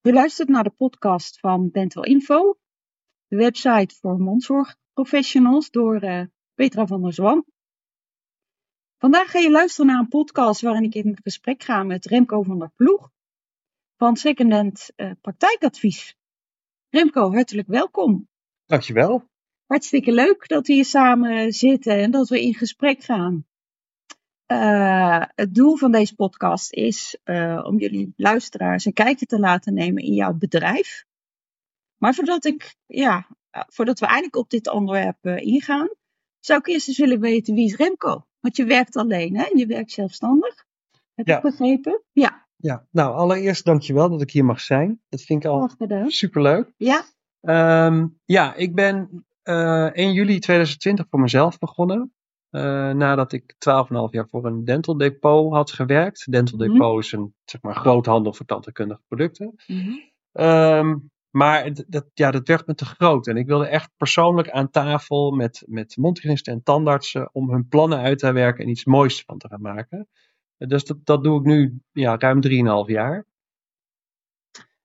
Je luistert naar de podcast van Dental Info, de website voor mondzorgprofessionals door uh, Petra van der Zwan. Vandaag ga je luisteren naar een podcast waarin ik in gesprek ga met Remco van der Ploeg van Secondhand uh, Praktijkadvies. Remco, hartelijk welkom. Dankjewel. Hartstikke leuk dat we hier samen zitten en dat we in gesprek gaan. Uh, het doel van deze podcast is uh, om jullie luisteraars een kijkje te laten nemen in jouw bedrijf. Maar voordat, ik, ja, voordat we eigenlijk op dit onderwerp uh, ingaan, zou ik eerst eens willen weten wie is Remco? Want je werkt alleen, hè? Je werkt zelfstandig. Heb ja. ik begrepen? Ja. Ja, nou allereerst dankjewel dat ik hier mag zijn. Dat vind ik al superleuk. Ja. Um, ja, ik ben 1 juli 2020 voor mezelf begonnen. Uh, nadat ik 12,5 jaar voor een dental depot had gewerkt. Dental depot mm -hmm. is een zeg maar, groothandel voor tandheelkundige producten. Mm -hmm. um, maar dat, ja, dat werd me te groot. En ik wilde echt persoonlijk aan tafel met, met mondhygiënisten en tandartsen om hun plannen uit te werken en iets moois van te gaan maken. Dus dat, dat doe ik nu ja, ruim 3,5 jaar.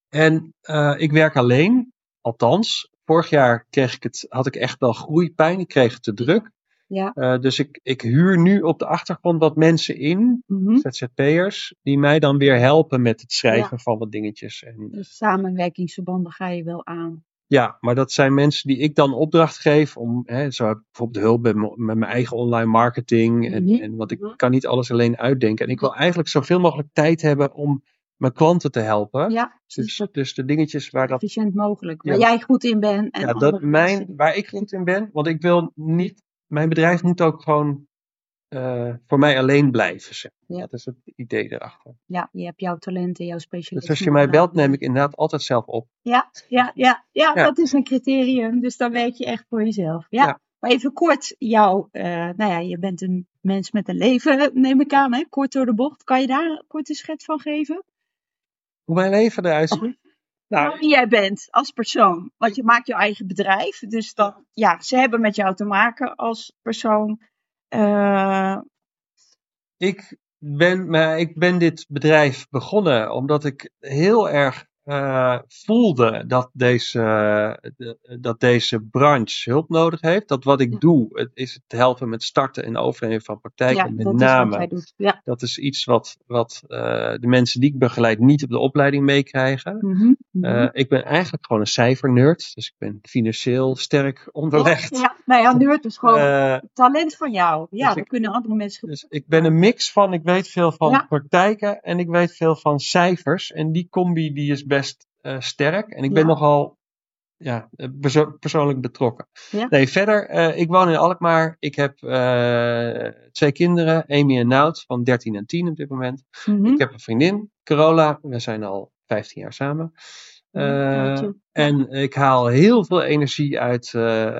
En uh, ik werk alleen, althans. Vorig jaar kreeg ik het, had ik echt wel groeipijn. Ik kreeg het te druk. Ja. Uh, dus ik, ik huur nu op de achtergrond wat mensen in, Mhm. mm -hmm. ZZP'ers, die mij dan weer helpen met het schrijven Ja. van wat dingetjes. En, Dus samenwerkingsverbanden ga je wel aan. ja, maar dat zijn mensen die ik dan opdracht geef om, hè, zo heb ik bijvoorbeeld hulp met, m- met mijn eigen online marketing. En, Mhm. en want ik Mhm. kan niet alles alleen uitdenken. En ik wil eigenlijk zoveel mogelijk tijd hebben om mijn klanten te helpen. Ja, Dus, zo dus de dingetjes waar dat efficiënt mogelijk. Waar Ja. jij goed in bent. En ja, dat mijn, waar ik goed in ben. Want ik wil niet, mijn bedrijf moet ook gewoon eh, voor mij alleen blijven. Zeg. Ja. Dat is het idee erachter. Ja, je hebt jouw talenten, jouw specialisme. Dus als je mij belt, neem ik inderdaad altijd zelf op. Ja, ja, ja, ja, Ja. dat is een criterium. Dus dan weet je echt voor jezelf. Ja. Ja. Maar even kort, jou, eh, nou ja, je bent een mens met een leven, neem ik aan, hè? kort door de bocht. Kan je daar een korte schets van geven? Hoe mijn leven eruit ziet. Nou, wie jij bent als persoon. Want je maakt je eigen bedrijf. Dus dan, ja, ze hebben met jou te maken als persoon. Eh, ik ben, maar ik ben dit bedrijf begonnen omdat ik heel erg eh, voelde dat deze, de- dat deze branche hulp nodig heeft. Dat wat ik Ja. doe, het is het helpen met starten en overnemen van praktijken. ja, met dat is name doet. Ja. Dat is iets wat, wat eh, de mensen die ik begeleid niet op de opleiding meekrijgen. Eh, ik ben eigenlijk gewoon een cijfernerd. Dus ik ben financieel sterk onderlegd. Ja, nou ja, nerd is gewoon talent van jou. Ja, dus dat ik- kunnen andere mensen dus ik ben een mix van, ik weet veel van praktijken en ik weet veel van cijfers. En die combi die is best eh, sterk. En ik ben Ja. nogal ja, eh, perso- persoonlijk betrokken. Ja. Nee, verder, eh, ik woon in Alkmaar. Ik heb twee kinderen, Amy en Nout, van 13 en 10 op dit moment. Mhm. Ik heb een vriendin, Carola. We zijn al 15 jaar samen. En ik haal heel veel energie uit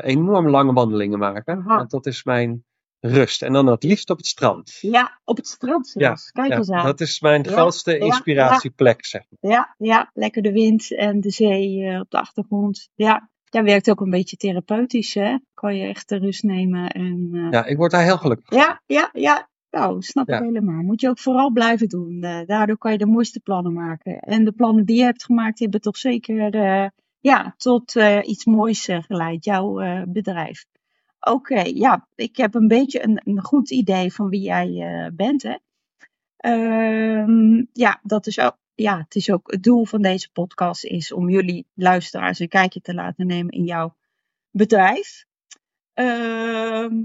enorm lange wandelingen maken. Aha. Want dat is mijn rust. En dan het liefst op het strand. Ja, op het strand zelfs. Kijk Ja, eens aan. dat is mijn Ja, grootste ja, inspiratieplek, zeg maar. Ja, ja, lekker de wind en de zee eh, op de achtergrond. Ja, dat werkt ook een beetje therapeutisch, hè? Kan je echt de rust nemen en... eh, Ja, ik word daar heel gelukkig van. ja, ja, ja. Nou, snap ik Ja. helemaal. Moet je ook vooral blijven doen. Eh, daardoor kan je de mooiste plannen maken. En de plannen die je hebt gemaakt, die hebben toch zeker ja, tot iets moois geleid, jouw bedrijf. Oké, ja, ik heb een beetje een, goed idee van wie jij eh, bent. Hè? Ehm, ja, dat is ook, ja, het is ook het doel van deze podcast is om jullie luisteraars een kijkje te laten nemen in jouw bedrijf. Ehm,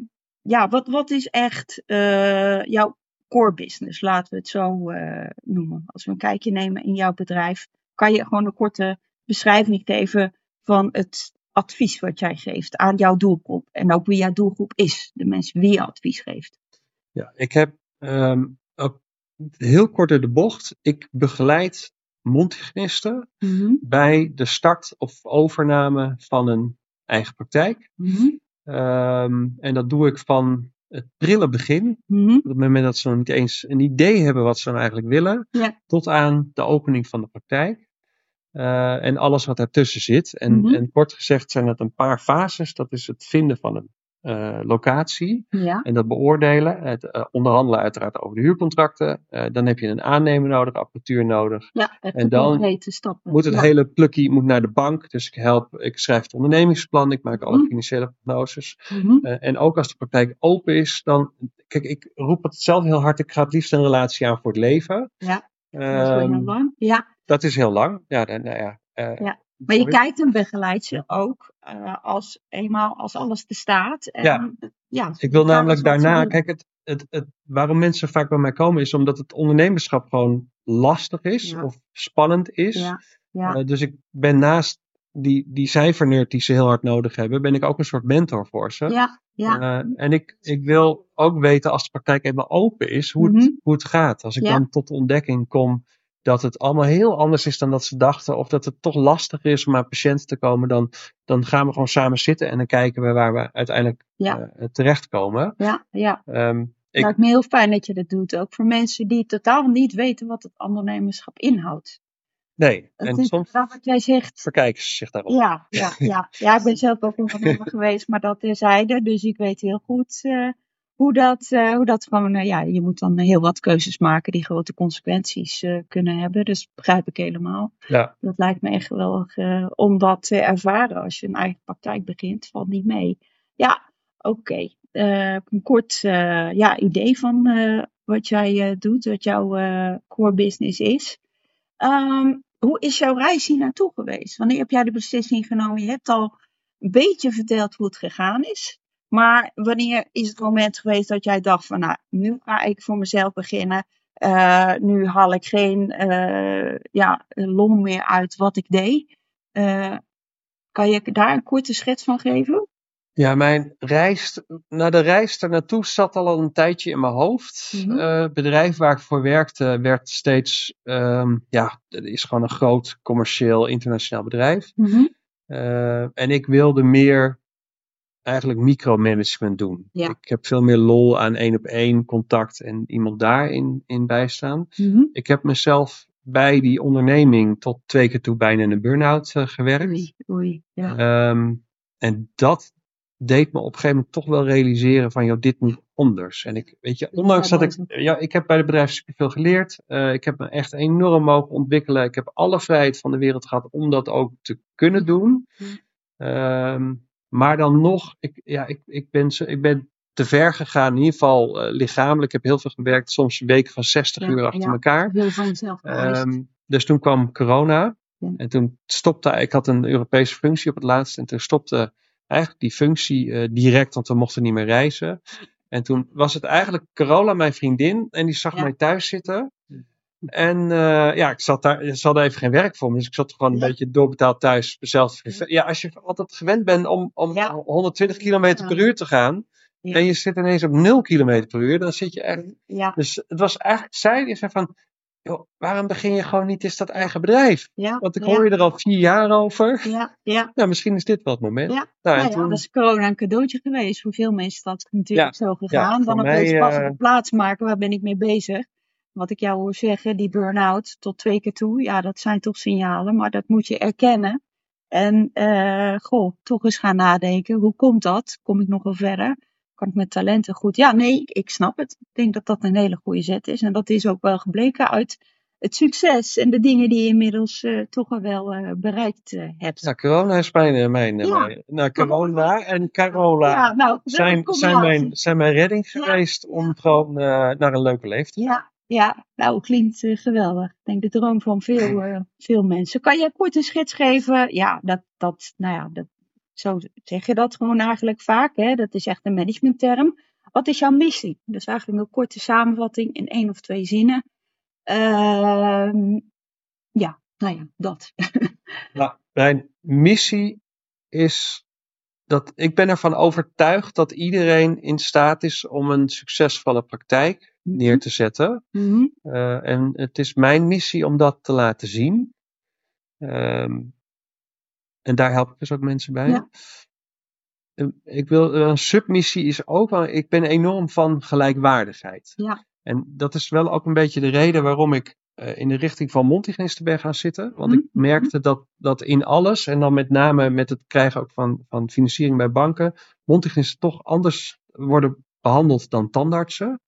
ja, wat, wat is echt eh, jouw core business? Laten we het zo eh, noemen. Als we een kijkje nemen in jouw bedrijf, kan je gewoon een korte beschrijving geven van het advies wat jij geeft aan jouw doelgroep. En ook wie jouw doelgroep is, de mensen wie je advies geeft. Ja, ik heb ehm, ook heel kort door de bocht. Ik begeleid mondhygiënisten Mhm, bij de start of overname van een eigen praktijk. mhm, Ehm, en dat doe ik van het prille begin, mhm. op het moment dat ze nog niet eens een idee hebben wat ze nou eigenlijk willen, Ja. tot aan de opening van de praktijk. Eh, en alles wat daartussen zit. En, Mhm. en kort gezegd zijn dat een paar fases. Dat is het vinden van een eh, locatie. Ja. En dat beoordelen. Het eh, onderhandelen uiteraard over de huurcontracten. Dan heb je een aannemer nodig, apparatuur nodig. Ja, En dan. Moet het ja. hele plukkie moet naar de bank. Dus ik help, ik schrijf het ondernemingsplan, ik maak alle Mhm. financiële prognoses. Mhm. En ook als de praktijk open is, dan. Kijk, ik roep het zelf heel hard. Ik ga het liefst een relatie aan voor het leven. Ja, Dat is heel lang. Ja, dat is heel lang. Ja, dan, nou ja. eh, Ja, maar je kijkt en begeleidt ze ook eh, als eenmaal als alles te staat. En, Ja. ja Ik wil namelijk daarna, kijk, het, het, het, waarom mensen vaak bij mij komen is omdat het ondernemerschap gewoon lastig is Ja. of spannend is. Ja, ja. Eh, dus ik ben naast die, die cijfernerd die ze heel hard nodig hebben, ben ik ook een soort mentor voor ze. ja, ja. En ik, ik wil ook weten als de praktijk eenmaal open is, hoe, Mhm. het, hoe het gaat. Als ik dan tot de ontdekking kom dat het allemaal heel anders is dan dat ze dachten, of dat het toch lastig is om aan patiënten te komen, dan, dan gaan we gewoon samen zitten en dan kijken we waar we uiteindelijk Ja. eh, terechtkomen. ja, ja. Ehm, ik, Lijkt me heel fijn dat je dat doet. Ook voor mensen die totaal niet weten wat het ondernemerschap inhoudt. nee, en soms dat wat jij zegt. verkijken ze zich daarop. Ja, ja, ja. ja, ik ben zelf ook ondernemer geweest, maar dat terzijde. Dus ik weet heel goed eh, hoe, dat, eh, hoe dat gewoon... eh, ja, je moet dan heel wat keuzes maken die grote consequenties eh, kunnen hebben. Dus begrijp ik helemaal. Ja. Dat lijkt me echt geweldig eh, om dat te ervaren als je een eigen praktijk begint. Valt niet mee. Ja, oké. Een kort ja, idee van wat jij doet, wat jouw core business is. Ehm, hoe is jouw reis hier naartoe geweest? Wanneer heb jij de beslissing genomen? Je hebt al een beetje verteld hoe het gegaan is. Maar wanneer is het moment geweest dat jij dacht van nou, nu ga ik voor mezelf beginnen. Eh, nu haal ik geen eh, ja, lom meer uit wat ik deed. Eh, kan je daar een korte schets van geven? Ja, mijn reis, nou de reis naartoe zat al een tijdje in mijn hoofd. Mhm. Het bedrijf waar ik voor werkte werd steeds, ehm, ja, het is gewoon een groot commercieel internationaal bedrijf. Eh, en ik wilde meer eigenlijk micromanagement doen. Ja. Ik heb veel meer lol aan één op één contact en iemand daarin in bijstaan. Mhm. Ik heb mezelf bij die onderneming tot twee keer toe bijna in een burn-out eh, gewerkt. Oei, oei. Ja. Ehm, en dat deed me op een gegeven moment toch wel realiseren van, joh, dit moet anders. En ik, weet je, ondanks dat ik, ja, ik heb bij het bedrijf superveel geleerd. Eh, ik heb me echt enorm mogen ontwikkelen. Ik heb alle vrijheid van de wereld gehad om dat ook te kunnen doen. Ehm, maar dan nog, ik, ja, ik, ik, ben, ik ben te ver gegaan, in ieder geval eh, lichamelijk. Ik heb heel veel gewerkt, soms weken van 60 Ja, uur achter ja. elkaar. Veel van jezelf geëist. Ehm, dus toen kwam corona. Ja. En toen stopte, ik had een Europese functie op het laatst. En toen stopte eigenlijk die functie eh, direct, want we mochten niet meer reizen. En toen was het eigenlijk Carola, mijn vriendin. En die zag mij thuis zitten. En eh, ja, ik zat daar, ze hadden even geen werk voor me. Dus ik zat gewoon een Ja. beetje doorbetaald thuis. Mezelf. Ja. als je altijd gewend bent om, om Ja. 120 kilometer Ja. per uur te gaan. En je zit ineens op 0 kilometer per uur. Dan zit je echt ja, dus het was eigenlijk, zij die zei van, joh, waarom begin je gewoon niet eens dat eigen bedrijf? ja. Want ik ja, hoor je er al vier jaar over. Ja, ja. Nou, misschien is dit wel het moment. Ja, Nou, Nou en ja, toen, dat is corona een cadeautje geweest. Voor veel mensen is dat natuurlijk zo gegaan. Dan opeens pas op eh, plaats maken, waar ben ik mee bezig? Wat ik jou hoor zeggen, die burn-out tot twee keer toe. Ja, dat zijn toch signalen, maar dat moet je erkennen. En eh, goh, toch eens gaan nadenken. Hoe komt dat? Kom ik nog wel verder? Kan ik met talenten goed? Ja, nee, ik, snap het. Ik denk dat dat een hele goede zet is. En dat is ook wel gebleken uit het succes en de dingen die je inmiddels eh, toch al wel eh, bereikt hebt. nou, corona is mijn, mijn, Ja. mijn- nou, corona en Carola Ja, nou, zijn, zijn, mijn, zijn mijn redding Ja. geweest om gewoon naar een leuke leeftijd. Ja, ja, nou klinkt eh, geweldig. Ik denk de droom van veel, eh, veel mensen. Kan jij kort een schets geven? Ja, dat, dat, nou ja, dat, zo zeg je dat gewoon eigenlijk vaak. Hè? Dat is echt een managementterm. Wat is jouw missie? Dus eigenlijk een korte samenvatting in één of twee zinnen. Ehm, ja, nou ja, dat. Nou, mijn missie is dat ik ben ervan overtuigd dat iedereen in staat is om een succesvolle praktijk neer te zetten. Mhm. Eh, en het is mijn missie om dat te laten zien. Ehm, en daar help ik dus ook mensen bij. Ja. Eh, Ik wil, een submissie is ook wel, ik ben enorm van gelijkwaardigheid. Ja. En dat is wel ook een beetje de reden waarom ik eh, in de richting van mondhygiënisten ben gaan zitten. Want ik Mhm. merkte dat, dat in alles, en dan met name met het krijgen ook van, van financiering bij banken, mondhygiënisten toch anders worden behandeld dan tandartsen.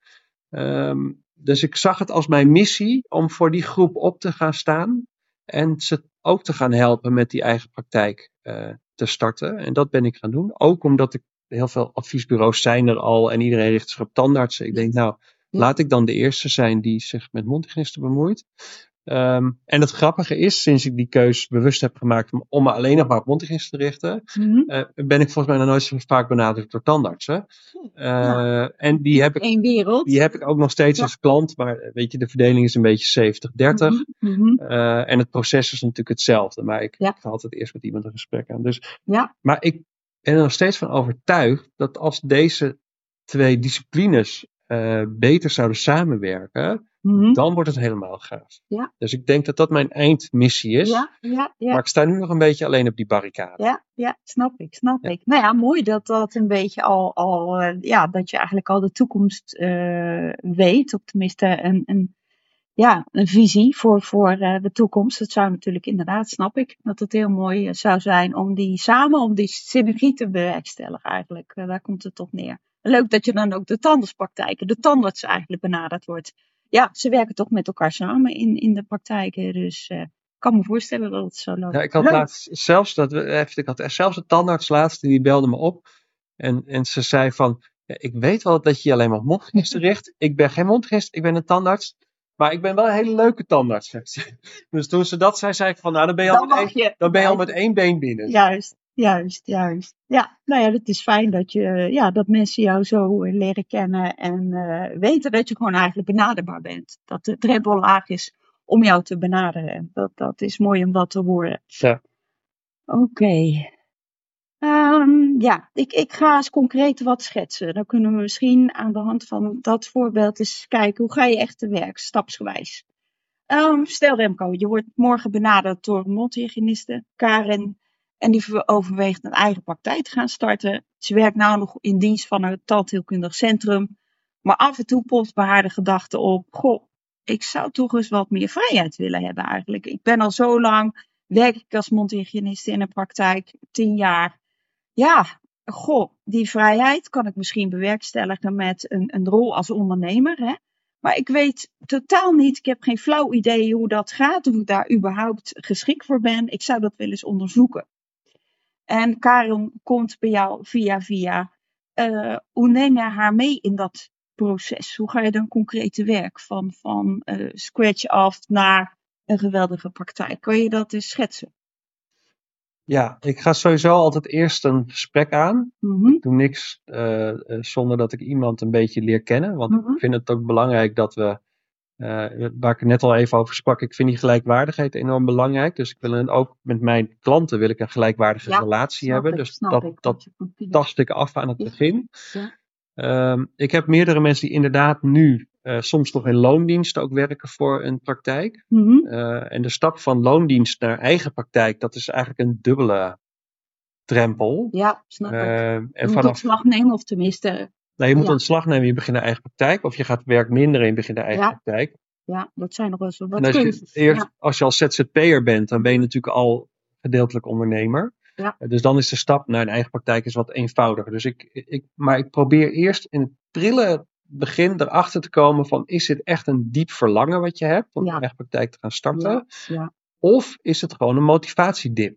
Ehm, dus ik zag het als mijn missie om voor die groep op te gaan staan en ze ook te gaan helpen met die eigen praktijk eh, te starten. En dat ben ik gaan doen. Ook omdat ik heel veel adviesbureaus zijn er al en iedereen richt zich op tandartsen. Ik denk, nou, laat ik dan de eerste zijn die zich met mondhygiënisten bemoeit. Ehm, en het grappige is, sinds ik die keus bewust heb gemaakt om, me alleen nog maar op mondhygiënisten te richten, Mhm. eh, ben ik volgens mij nog nooit zo vaak benaderd door tandartsen. Eh, En die heb, ik, Eén wereld. die heb ik ook nog steeds Ja. als klant, maar eh, weet je, de verdeling is een beetje 70-30. Mhm, mhm. En het proces is natuurlijk hetzelfde, maar ik, Ja. ik ga altijd eerst met iemand een gesprek aan. Dus. Maar ik ben er nog steeds van overtuigd dat als deze twee disciplines beter zouden samenwerken, Mhm. dan wordt het helemaal gaaf. Ja. Dus ik denk dat dat mijn eindmissie is. Ja, ja, ja. Maar ik sta nu nog een beetje alleen op die barricade. Ja, ja, snap ik, snap Ja. ik. Nou ja, mooi dat dat een beetje al, al eh, ja, dat je eigenlijk al de toekomst eh, weet. Of tenminste een, een, ja, een visie voor, voor eh, de toekomst. Dat zou natuurlijk inderdaad, snap ik, dat het heel mooi zou zijn om die samen, om die synergie te bewerkstelligen eigenlijk. Daar komt het op neer. Leuk dat je dan ook de tandartspraktijken, de tandarts eigenlijk benaderd wordt. Ja, ze werken toch met elkaar samen in, in de praktijken. Dus eh, ik kan me voorstellen dat het zo loopt. Ja, ik had laatst zelfs dat we, even- ik had zelfs een tandarts laatst die belde me op en, en ze zei van, ja, ik weet wel dat je je alleen maar op mondhygiënisten richt. Ik ben geen mondhygiënist, ik ben een tandarts, maar ik ben wel een hele leuke tandarts. Dus toen ze dat zei, zei ik van, nou dan ben je al, met, één, je. dan ben je al met één been binnen. Juist, juist, juist. Ja, nou ja, het is fijn dat, je, ja, dat mensen jou zo eh, leren kennen en eh, weten dat je gewoon eigenlijk benaderbaar bent. Dat de drempel laag is om jou te benaderen. Dat, dat is mooi om dat te horen. Ja. Oké. Ehm, ja, ik, ik ga eens concreet wat schetsen. Dan kunnen we misschien aan de hand van dat voorbeeld eens kijken hoe ga je echt te werk, stapsgewijs. Ehm, stel Remco, je wordt morgen benaderd door een mondhygiëniste, Karen, en die ver- overweegt een eigen praktijk te gaan starten. Ze werkt nou nog in dienst van een tandheelkundig centrum, maar af en toe popt bij haar de gedachte op, goh, ik zou toch eens wat meer vrijheid willen hebben eigenlijk. Ik ben al zo lang, werk ik als mondhygiëniste in een praktijk, tien jaar. Ja, goh, die vrijheid kan ik misschien bewerkstelligen met een, een rol als ondernemer, hè. Maar ik weet totaal niet, ik heb geen flauw idee hoe dat gaat, of ik daar überhaupt geschikt voor ben. Ik zou dat willen eens onderzoeken. En Karen komt bij jou via via. Eh, hoe neem jij haar mee in dat proces? Hoe ga je dan concreet te werk van, van eh, scratch af naar een geweldige praktijk? Kan je dat eens schetsen? Ja, ik ga sowieso altijd eerst een gesprek aan. Mhm, Ik doe niks eh, eh, zonder dat ik iemand een beetje leer kennen. Want Mhm. ik vind het ook belangrijk dat we, eh, waar ik net al even over sprak, ik vind die gelijkwaardigheid enorm belangrijk. Dus ik wil een, ook met mijn klanten wil ik een gelijkwaardige Ja, relatie hebben. ik, Dus dat, ik, dat tast ik af aan het begin. Ja. Ehm, ik heb meerdere mensen die inderdaad nu eh, soms nog in loondienst ook werken voor een praktijk. Mhm, Eh, en de stap van loondienst naar eigen praktijk, dat is eigenlijk een dubbele drempel. Ja, snap ik. Eh, Je en vanaf, ontslag nemen, of tenminste, nou, je moet ja. ontslag nemen, je begint een eigen praktijk. Of je gaat werk minderen en je begint een eigen Ja. praktijk. ja, dat zijn nog wel eens wat En als je, eerst, Ja, als je al ZZP'er bent, dan ben je natuurlijk al gedeeltelijk ondernemer. Ja. Eh, Dus dan is de stap naar een eigen praktijk is wat eenvoudiger. Dus ik, ik, maar ik probeer eerst in het prille begin erachter te komen van is dit echt een diep verlangen wat je hebt om Ja. een eigen praktijk te gaan starten? ja, Of is het gewoon een motivatiedip?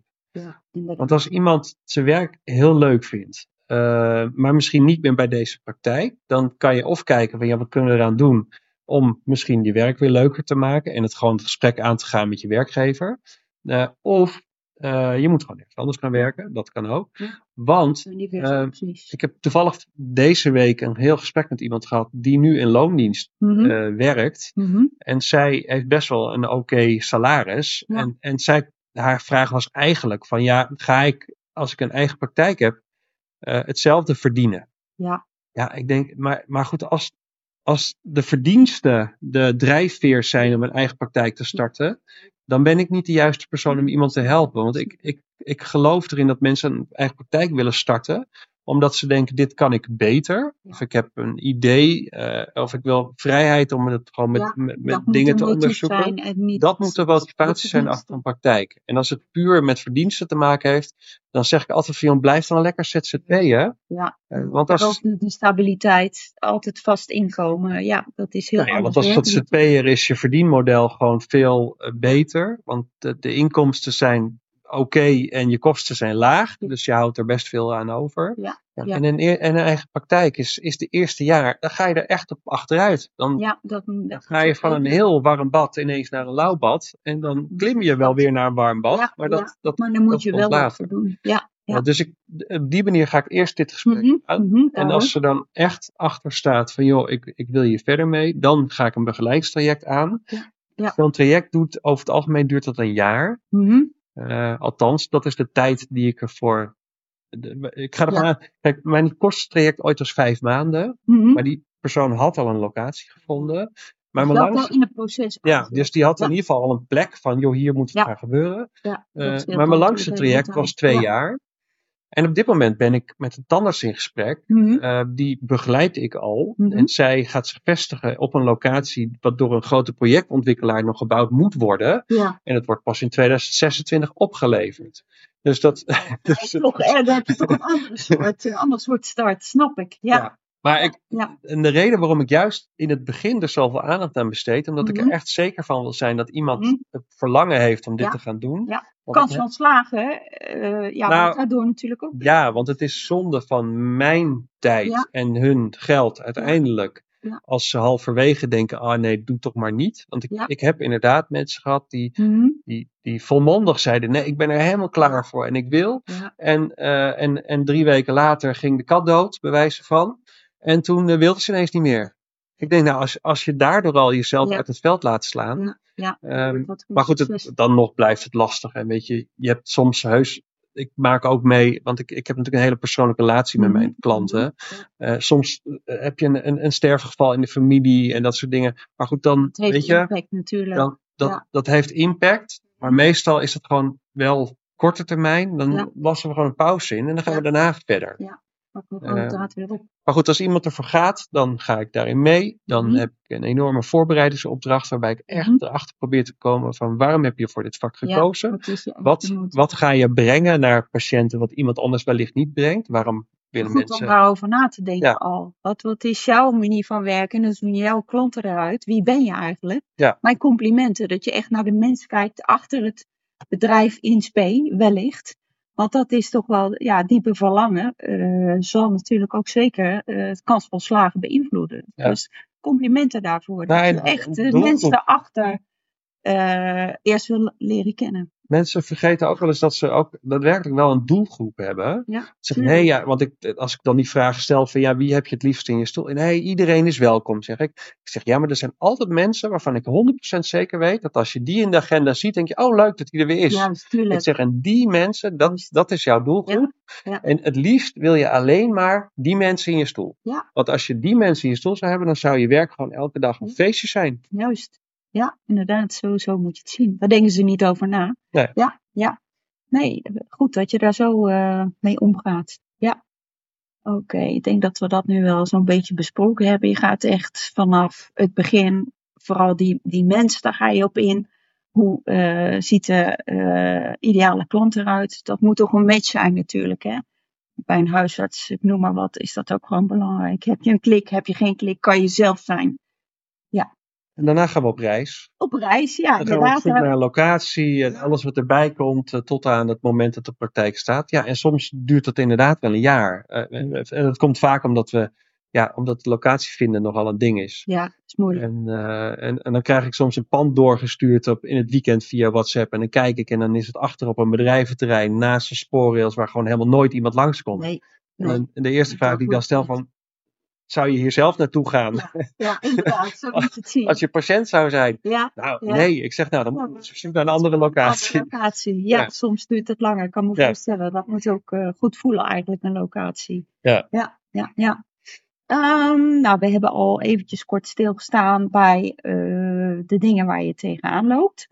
Want als iemand zijn werk heel leuk vindt, eh, maar misschien niet meer bij deze praktijk, dan kan je of kijken van ja, wat kunnen we eraan doen om misschien je werk weer leuker te maken en het gewoon het gesprek aan te gaan met je werkgever. Eh, of eh, je moet gewoon ergens anders gaan werken, dat kan ook. Ja. Want ik heb toevallig deze week een heel gesprek met iemand gehad die nu in loondienst Mhm, werkt. mhm, En zij heeft best wel een oké salaris. Ja. En, en zij, haar vraag was eigenlijk van ja, ga ik als ik een eigen praktijk heb, hetzelfde verdienen? Ja, Ja, ik denk, maar, maar goed, als, als de verdiensten de drijfveer zijn om een eigen praktijk te starten, dan ben ik niet de juiste persoon om iemand te helpen. Want ik, ik, ik geloof erin dat mensen een eigen praktijk willen starten, omdat ze denken, dit kan ik beter. Of ik heb een idee. eh, of ik wil vrijheid om het gewoon met, Ja, met, dingen te onderzoeken. niet Dat moet de motivatie zijn achter een praktijk. En als het puur met verdiensten te maken heeft, dan zeg ik altijd van, blijf dan lekker ZZP'en. Ja, Eh, want ook als, die, stabiliteit, altijd vast inkomen. Ja, dat is heel nou ja, want als ZZP'er is je verdienmodel gewoon veel eh, beter. Want de, de inkomsten zijn oké en je kosten zijn laag. Dus je houdt er best veel aan over. Ja, ja. En, een, en een eigen praktijk is, is de eerste jaar, dan ga je er echt op achteruit. Dan, Ja, dat, dan ga je van een heel warm bad ineens naar een lauw bad. En dan klim je wel weer naar een warm bad. Ja, maar dat, dat, Maar dan moet dat je wel wat voor doen. Ja, dus ik, op die manier ga ik eerst dit gesprek Mhm, aan. mhm, En als er dan echt achter staat van joh, ik, ik wil hier verder mee, dan ga ik een begeleidingstraject aan. Ja, ja. Zo'n traject doet over het algemeen duurt dat een jaar. Mhm, Eh, althans, dat is de tijd die ik ervoor. de- ik ga ervan Ja. uit. Kijk, mijn kortstraject ooit was vijf maanden. mhm. Maar die persoon had al een locatie gevonden. Maar Dus mijn in het proces. ja, eigenlijk. dus die had in ieder geval al een plek van, joh, hier moet het Ja. gaan gebeuren. Scheelt maar mijn langste traject was twee Ja. jaar. En op dit moment ben ik met een tandarts in gesprek. Mhm, Eh, die begeleid ik al. Mhm. En zij gaat zich vestigen op een locatie wat door een grote projectontwikkelaar nog gebouwd moet worden. Ja, En het wordt pas in 2026 opgeleverd. Dus dat. dus het- toch, eh, dan heb je toch een andere soort, ander soort start, snap ik. Ja, Ja. Maar ik, ja. en de reden waarom ik juist in het begin er zoveel aandacht aan besteed, omdat ik Mhm. er echt zeker van wil zijn dat iemand Mhm. het verlangen heeft om dit Ja. te gaan doen. Ja. Kans van slagen, eh ja, Nou, daardoor natuurlijk ook. Ja, want het is zonde van mijn tijd Ja. en hun geld uiteindelijk. Als ze halverwege denken, ah nee, doe toch maar niet. Want ik, ik heb inderdaad mensen gehad die, Mhm, die, die volmondig zeiden, nee, ik ben er helemaal klaar voor en ik wil. En, eh, en, en drie weken later ging de kat dood, bij wijze van. En toen uh, wilde ze ineens niet meer. Ik denk, nou, als, als je daardoor al jezelf Ja. uit het veld laat slaan. ja, ja. Ehm, maar goed, het, dan nog blijft het lastig. En weet je, je hebt soms heus. Ik maak ook mee, want ik, ik heb natuurlijk een hele persoonlijke relatie met Mhm, mijn klanten. mhm, Eh, soms eh, heb je een, een, een sterfgeval in de familie en dat soort dingen. Maar goed, dan Het heeft weet je, impact natuurlijk. dan, dat, Ja. dat heeft impact. Maar meestal is het gewoon wel korte termijn. Dan Ja. lassen we gewoon een pauze in en dan gaan Ja. we daarna verder. Pak eh, weer op. Maar goed, als iemand ervoor gaat, dan ga ik daarin mee. Dan Mhm. heb ik een enorme voorbereidingsopdracht waarbij ik echt Mhm. erachter probeer te komen van waarom heb je voor dit vak Ja, gekozen? wat Wat, ga je brengen naar patiënten wat iemand anders wellicht niet brengt? Waarom willen Goed om mensen... daarover na te denken Ja. al. Wat, wat is jouw manier van werken? Dus hoe jouw klant eruit? Wie ben je eigenlijk? Ja. Mijn complimenten dat je echt naar de mens kijkt achter het bedrijf in spe, wellicht. Want dat is toch wel, ja, diepe verlangen eh, zal natuurlijk ook zeker eh, het kans van slagen beïnvloeden. Ja. Dus complimenten daarvoor. Nou, dat je echt de doelgroep. mensen daarachter eh, eerst wil leren kennen. Mensen vergeten ook wel eens dat ze ook daadwerkelijk wel een doelgroep hebben. Ja, Zeggen, nee, ja, want ik, als ik dan die vraag stel van ja, wie heb je het liefst in je stoel? En nee, iedereen is welkom, zeg ik. Ik zeg ja, maar er zijn altijd mensen waarvan ik 100% zeker weet dat als je die in de agenda ziet, denk je, oh leuk dat die er weer is. Juist, Ik tuurlijk. zeg, en die mensen, dat, dat is jouw doelgroep. ja. En het liefst wil je alleen maar die mensen in je stoel. Ja. Want als je die mensen in je stoel zou hebben, dan zou je werk gewoon elke dag een Ja. feestje zijn. Juist. Ja, inderdaad, zo, zo moet je het zien. Daar denken ze niet over na. Nee. Ja, ja. Nee, goed dat je daar zo eh, mee omgaat. Ja. Oké, ik denk dat we dat nu wel zo'n beetje besproken hebben. Je gaat echt vanaf het begin, vooral die, die mensen, daar ga je op in. Hoe eh, ziet de eh, ideale klant eruit? Dat moet toch een match zijn natuurlijk, hè? Bij een huisarts, ik noem maar wat, is dat ook gewoon belangrijk. Heb je een klik, heb je geen klik, kan je zelf zijn. En daarna gaan we op reis. Op reis, ja, Dan gaan we op inderdaad. zoek naar een locatie en alles wat erbij komt eh, tot aan het moment dat de praktijk staat. Ja, en soms duurt dat inderdaad wel een jaar. Eh, en en dat komt vaak omdat we, ja, omdat de locatie vinden nogal een ding is. Ja, dat is moeilijk. En, eh, en, en dan krijg ik soms een pand doorgestuurd op, in het weekend via WhatsApp. En dan kijk ik en dan is het achter op een bedrijventerrein naast de spoorrails waar gewoon helemaal nooit iemand langskomt. Nee. En, nee. en de eerste vraag die ik dan stel van, zou je hier zelf naartoe gaan? Ja, inderdaad, zo moet je het zien. Als je patiënt zou zijn. Ja, Nou, Ja. nee. Ik zeg, nou, dan moet je naar een andere locatie. andere locatie. Ja, soms duurt het langer. Ik kan me voorstellen. Dat moet ook eh, goed voelen eigenlijk, een locatie. Ja. Ja, ja, ja. Ehm, nou, we hebben al eventjes kort stilgestaan bij eh, de dingen waar je tegenaan loopt.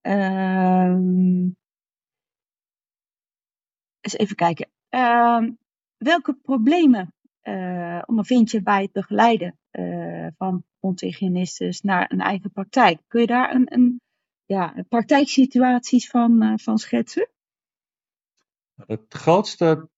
Ehm eens even kijken. Ehm, welke problemen uh, ondervind je bij het begeleiden uh, van onthygiënistes naar een eigen praktijk? Kun je daar een, een ja, praktijksituaties van, uh, van schetsen? Het grootste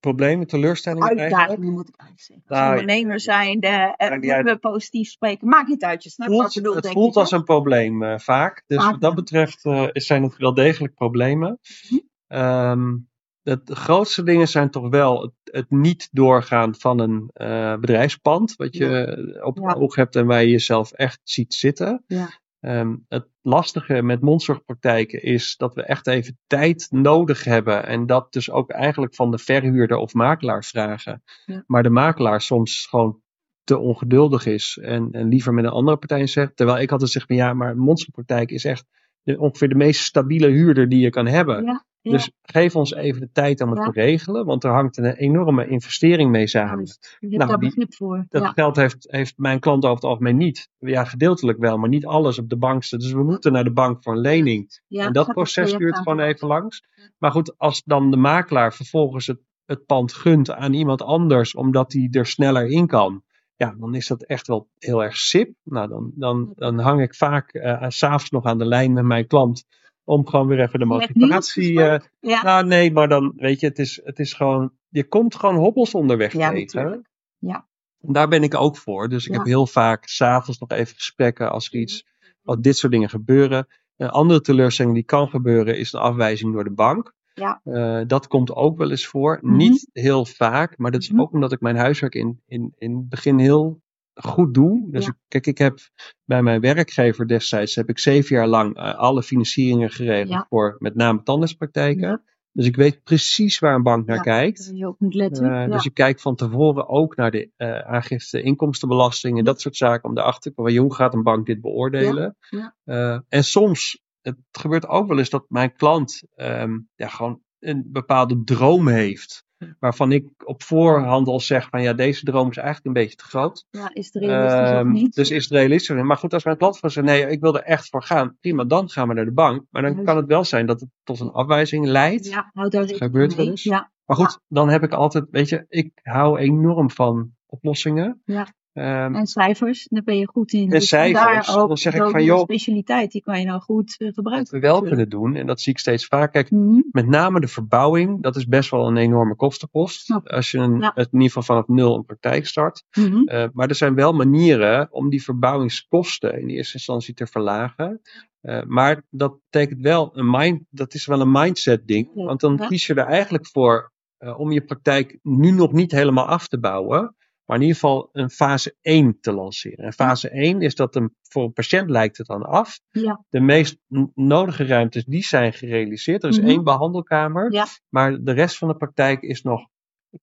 problemen, teleurstellingen Uitdagingen moet ik eigenlijk zeggen. Als nou, ondernemer zijn, de, moeten we positief spreken. Maakt niet uit, je snapt voelt, wat bedoel, Het voelt ik, als een probleem vaak. Dus wat dat betreft zijn het wel degelijk problemen. Mm -hmm. De, de, grootste dingen zijn toch wel het, het niet doorgaan van een uh, bedrijfspand. Wat je ja. op ja. oog hebt en waar je jezelf echt ziet zitten. Ja. Um, het lastige met mondzorgpraktijken is dat we echt even tijd nodig hebben. En dat dus ook eigenlijk van de verhuurder of makelaar vragen. Ja. Maar de makelaar soms gewoon te ongeduldig is en, en, liever met een andere partij zegt. Terwijl ik altijd zeg, ja, maar mondzorgpraktijk is echt de, ongeveer de meest stabiele huurder die je kan hebben. Ja. Ja. Dus geef ons even de tijd om het ja. te regelen, want er hangt een enorme investering mee samen. Je hebt nou, daar begrip voor. Dat ja. geld heeft, heeft mijn klant over het algemeen niet. Ja, gedeeltelijk wel, maar niet alles op de bank Dus we moeten naar de bank voor een lening. en dat proces duurt gewoon even langs. Maar goed, als dan de makelaar vervolgens het, het pand gunt aan iemand anders, omdat hij er sneller in kan. Ja, dan is dat echt wel heel erg sip. Nou, dan, dan, dan hang ik vaak uh, s'avonds nog aan de lijn met mijn klant om gewoon weer even de motivatie. Uh, ja. Nou, nee, maar dan weet je, het is, het is gewoon. Je komt gewoon hobbels onderweg ja, tegen. Ja. En daar ben ik ook voor. Dus ik ja. heb heel vaak s'avonds nog even gesprekken als er iets. Wat dit soort dingen gebeuren. Een andere teleurstelling die kan gebeuren is een afwijzing door de bank. Ja. Uh, dat komt ook wel eens voor. Mm -hmm. Niet heel vaak, maar dat is mm -hmm. ook omdat ik mijn huiswerk in, in, in het begin heel goed doe. Dus Ja. ik, kijk, ik heb bij mijn werkgever destijds heb ik zeven jaar lang uh, alle financieringen geregeld Ja. voor met name tandartspraktijken. Ja. Dus ik weet precies waar een bank naar kijkt. Je ook moet letten. Ja. Dus ik kijk van tevoren ook naar de uh, aangifte inkomstenbelasting en dat soort zaken om erachter te komen. Hoe gaat een bank dit beoordelen? Uh, en soms, het gebeurt ook wel eens dat mijn klant um, ja, gewoon een bepaalde droom heeft. Waarvan ik op voorhand al zeg van ja, deze droom is eigenlijk een beetje te groot. ja, is het realistisch of Um, niet? dus is het realistisch? Maar goed, als mijn klant van zegt nee, ik wil er echt voor gaan. Prima, dan gaan we naar de bank. Maar dan kan het wel zijn dat het tot een afwijzing leidt. ja, houd daar gebeurt wel eens. Ja, Maar goed, dan heb ik altijd, weet je, ik hou enorm van oplossingen. ja. Um, En cijfers, daar ben je goed in. En Dus cijfers, vandaar ook dan zeg ik van, joh- specialiteit, die kan je nou goed eh, wat gebruiken. we wel kunnen doen, en dat zie ik steeds vaak. Kijk, Mhm. met name de verbouwing, dat is best wel een enorme kostenpost. Als je een, Ja. het in ieder geval vanaf nul een praktijk start. Mhm. Uh, maar er zijn wel manieren om die verbouwingskosten in eerste instantie te verlagen. Uh, maar dat betekent wel een mind, dat is wel een mindset ding. Ja. Want dan Ja. kies je er eigenlijk voor om je praktijk nu nog niet helemaal af te bouwen. Maar in ieder geval een fase 1 te lanceren. En fase 1 is dat een, voor een patiënt lijkt het dan af. Ja. De meest nodige ruimtes die zijn gerealiseerd. Er is Mhm. één behandelkamer. Ja. Maar de rest van de praktijk is nog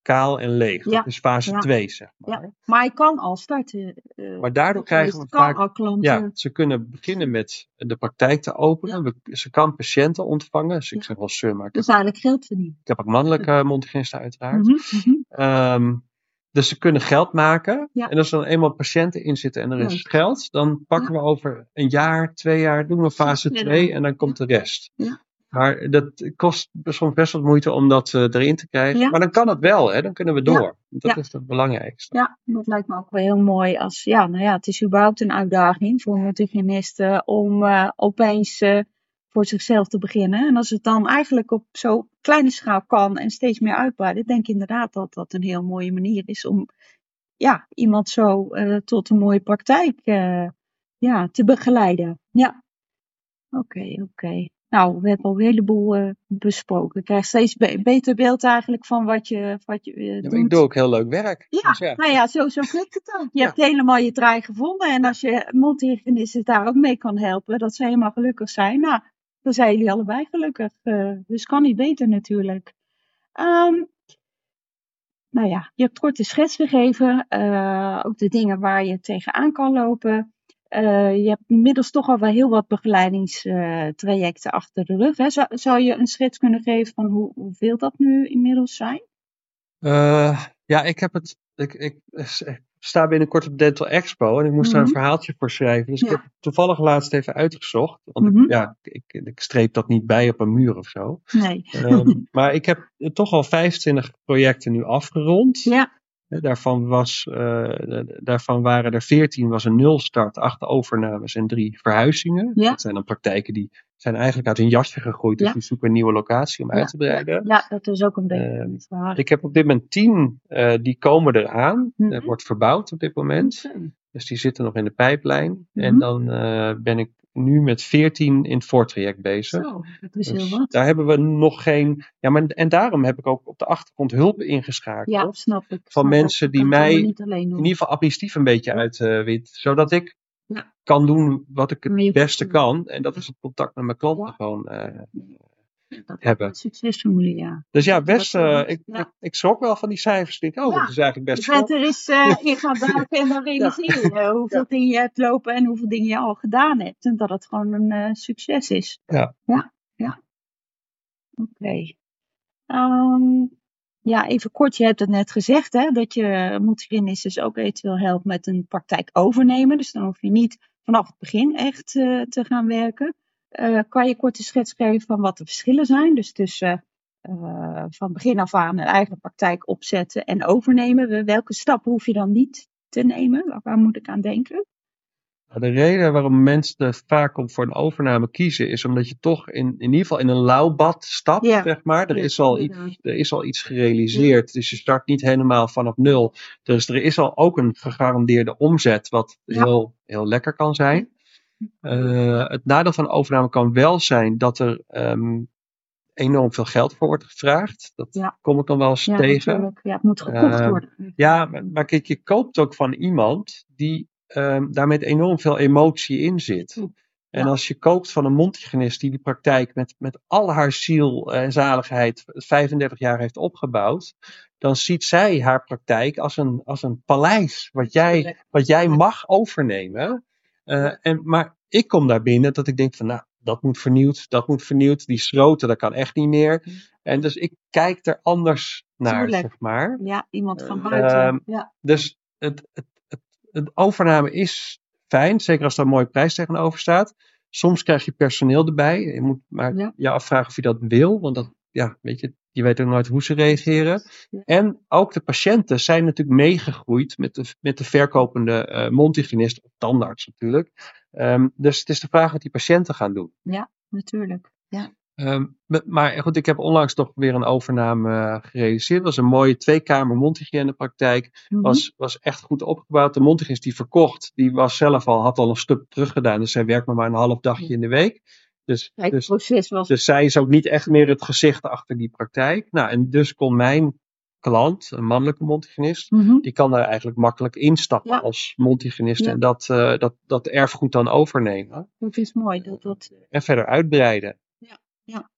kaal en leeg. Ja. Dat is fase Ja. 2, zeg maar. Ja. Maar je kan al starten. eh, Maar daardoor krijgen we vaak al klanten. ja, ze kunnen beginnen met de praktijk te openen. We- ze kan patiënten ontvangen. Dus ik zeg wel ze, maar ik heb, Dus eigenlijk geld verdienen. ik heb ook mannelijke mondhygiënisten uiteraard. Ehm, dus ze kunnen geld maken. Ja. En als er dan eenmaal patiënten in zitten en er is geld, dan pakken we over een jaar, twee jaar, doen we fase Ja, 2 en dan komt de rest. Ja. Maar dat kost soms best wat moeite om dat uh, erin te krijgen. Maar dan kan het wel, hè? dan kunnen we door. Dat is het belangrijkste. Ja, dat lijkt me ook wel heel mooi. Als, ja, nou ja, het is überhaupt een uitdaging voor multigenisten om eh, opeens eh, voor zichzelf te beginnen. En als het dan eigenlijk op zo'n kleine schaal kan en steeds meer uitbreiden, denk ik inderdaad dat dat een heel mooie manier is om ja, iemand zo eh, tot een mooie praktijk eh, ja, te begeleiden. Ja, oké, oké. Nou, we hebben al een heleboel eh, besproken. Ik krijg steeds be- beter beeld eigenlijk van wat je, wat je eh, Ja, doet. ik doe ook heel leuk werk. Ja, Dus ja. nou ja, zo, zo klinkt het dan. Je Ja. hebt helemaal je draai gevonden. En als je multihygiënisten daar ook mee kan helpen, dat ze helemaal gelukkig zijn. Nou, dan zijn jullie allebei gelukkig. Eh, dus kan niet beter natuurlijk. Ehm, nou ja, je hebt kort de schets gegeven. eh, ook de dingen waar je tegenaan kan lopen. Eh, je hebt inmiddels toch al wel heel wat begeleidingstrajecten achter de rug. Hè. Zou, je een schets kunnen geven van hoe, hoeveel dat nu inmiddels zijn? Uh, ja, ik heb het. Ik, ik, sta binnenkort op Dental Expo en ik moest daar een Mhm. verhaaltje voor schrijven. Dus ik heb toevallig laatst even uitgezocht. Want ik- Mhm. ja, ik, ik streep dat niet bij op een muur of zo. Nee. Ehm, maar ik heb toch al 25 projecten nu afgerond. Ja, Daarvan, was, eh, daarvan waren er 14 was een nulstart, 8 overnames en 3 verhuizingen. Ja. Dat zijn dan praktijken die zijn eigenlijk uit hun jasje gegroeid. Dus Ja. die zoeken een nieuwe locatie om Ja, uit te breiden. ja, dat is ook een beetje Ehm. Ik heb op dit moment 10 eh, die komen eraan. Mhm. Er wordt verbouwd op dit moment. Dus die zitten nog in de pijplijn. Mhm. En dan eh, ben ik nu met 14 in het voortraject bezig. Zo, dat is Dus heel wat. daar hebben we nog geen. Ja, maar en daarom heb ik ook op de achtergrond hulp ingeschakeld. Ja, snap ik. van snap mensen die mij in ieder geval administratief een beetje uitwint. zodat ik Ja. kan doen wat ik het beste kan. En dat is het contact met mijn klanten Ja. gewoon eh, Dat is hebben. ja. Dus ja, best. is eh, goed. ik, Ja. ik, ik schrok wel van die cijfers. Ik denk, oh, Ja. dat is eigenlijk best Je veel. er eens eh, in gaan duiken en dan realiseer je hoeveel dingen je hebt lopen en hoeveel dingen je al gedaan hebt. En dat het gewoon een eh, succes is. Ja. Ja, ja. Oké. Ehm, ja, even kort, je hebt het net gezegd, hè, dat je multigenist dus ook eventueel helpt met een praktijk overnemen. Dus dan hoef je niet vanaf het begin echt eh, te gaan werken. Eh, kan je kort een schets geven van wat de verschillen zijn? Dus tussen eh, van begin af aan een eigen praktijk opzetten en overnemen. Welke stappen hoef je dan niet te nemen? Waar, moet ik aan denken? Nou, De reden waarom mensen vaak om voor een overname kiezen, is omdat je toch in, in ieder geval in een lauwbad stapt, Ja. zeg maar. Er, Ja, is al iets, er is al iets gerealiseerd, dus je start niet helemaal vanaf nul. Dus er is al ook een gegarandeerde omzet, wat heel, heel lekker kan zijn. Eh, het nadeel van overname kan wel zijn dat er ehm, enorm veel geld voor wordt gevraagd. Dat Ja. kom ik dan wel eens Ja, tegen. natuurlijk. Ja, het moet gekocht Ehm, worden. Ja, maar, kijk, je koopt ook van iemand die ehm, daar met enorm veel emotie in zit. En als je koopt van een mondhygiënist die die praktijk met, met al haar ziel en zaligheid 35 jaar heeft opgebouwd, dan ziet zij haar praktijk als een, als een paleis wat jij, wat jij mag overnemen. Eh, en, maar ik kom daar binnen dat ik denk van, nou, dat moet vernieuwd, dat moet vernieuwd, die schroten, dat kan echt niet meer. En dus ik kijk er anders naar, Tuurlijk. zeg maar. Ja, iemand van Ehm, buiten. ja. Dus het, het, het, het overname is fijn, zeker als er een mooie prijs tegenover staat. Soms krijg je personeel erbij. Je moet maar Ja. je afvragen of je dat wil, want dat, ja, weet je, je weet ook nooit hoe ze reageren. Ja. En ook de patiënten zijn natuurlijk meegegroeid met de, met de verkopende eh mondhygiënist, of tandarts natuurlijk. Ehm, dus het is de vraag wat die patiënten gaan doen. Natuurlijk. Ja. Ehm, maar goed, ik heb onlangs toch weer een overname gerealiseerd. Het was een mooie tweekamer mondhygiënepraktijk Mhm. was, was echt goed opgebouwd. De mondhygiënist die verkocht, die was zelf al, had al een stuk teruggedaan. Dus zij werkt maar, maar een half dagje in de week. Dus, Kijk, dus, proces was. dus zij is ook niet echt meer het gezicht achter die praktijk. Nou, en dus kon mijn klant, een mannelijke mondhygiënist, Mhm. die kan daar eigenlijk makkelijk instappen Ja. als mondhygiënist. Ja. En dat, eh, dat, dat erfgoed dan overnemen. Dat is mooi. Dat, dat, En verder uitbreiden. Ja, ja.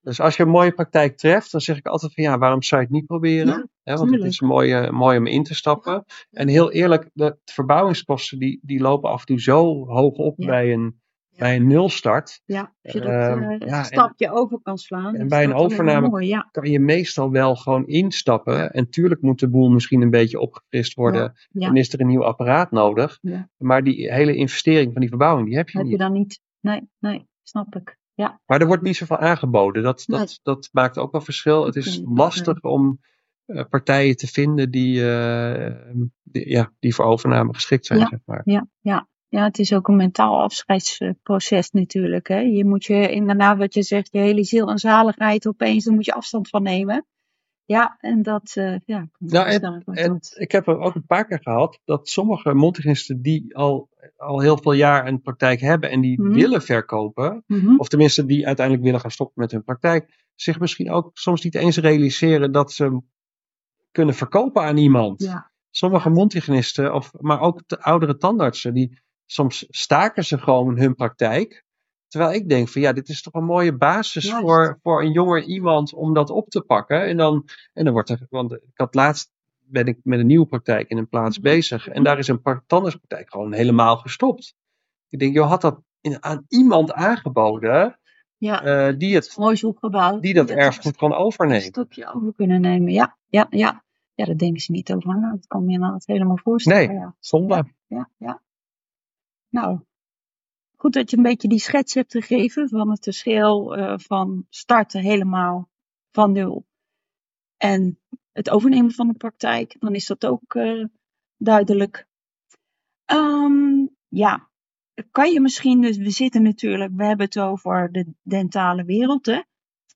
Dus als je een mooie praktijk treft, dan zeg ik altijd van ja, waarom zou je het niet proberen? Ja, want het is mooi, eh, mooi om in te stappen. En heel eerlijk, de verbouwingskosten die, die lopen af en toe zo hoog op bij, een. Bij een nulstart. ja, als je dat en- stapje over kan slaan. en bij een overname- Mooi, ja. Kan je meestal wel gewoon instappen. En tuurlijk moet de boel misschien een beetje opgefrist worden. Ja. Dan is er een nieuw apparaat nodig. Maar die hele investering van die verbouwing, die heb je Heb je niet. dan niet? Nee, nee, snap ik. Ja, Maar er wordt niet zoveel aangeboden. Dat, dat, Nee. dat maakt ook wel verschil. Het is lastig om eh, partijen te vinden die, eh, die, ja, die voor overname geschikt zijn, Ja. zeg maar. ja, ja. Ja, het is ook een mentaal afscheidsproces natuurlijk. Hè. Je moet je inderdaad, wat je zegt, je hele ziel en zaligheid opeens, daar moet je afstand van nemen. Ja, en dat, eh ja. Nou, En dat- ik heb er ook een paar keer gehad dat sommige mondhygiënisten die al, al heel veel jaar een praktijk hebben en die Mhm. willen verkopen, Mhm. of tenminste die uiteindelijk willen gaan stoppen met hun praktijk, zich misschien ook soms niet eens realiseren dat ze kunnen verkopen aan iemand. Ja, Sommige mondhygiënisten, of, maar ook de oudere tandartsen, die soms staken ze gewoon hun praktijk. Terwijl ik denk van ja, dit is toch een mooie basis voor, voor een jonger iemand om dat op te pakken. En dan, en dan wordt er, want ik had laatst ben ik met een nieuwe praktijk in een plaats Mhm. bezig. En daar is een tandartspraktijk gewoon helemaal gestopt. Ik denk, joh, had dat in, aan iemand aangeboden ja. eh, die, het, mooi opgebouwd. die dat erfgoed kan een overnemen. stukje over kunnen nemen. Ja, ja, ja. Ja, daar denken ze niet over na. Dat kan me inderdaad helemaal voorstellen. Nee, ja. zonde. Ja, ja. Nou, goed dat je een beetje die schets hebt gegeven van het verschil eh, van starten helemaal van nul en het overnemen van de praktijk. Dan is dat ook eh, duidelijk. Ehm, ja, kan je misschien, dus we zitten natuurlijk, we hebben het over de dentale wereld. Hè?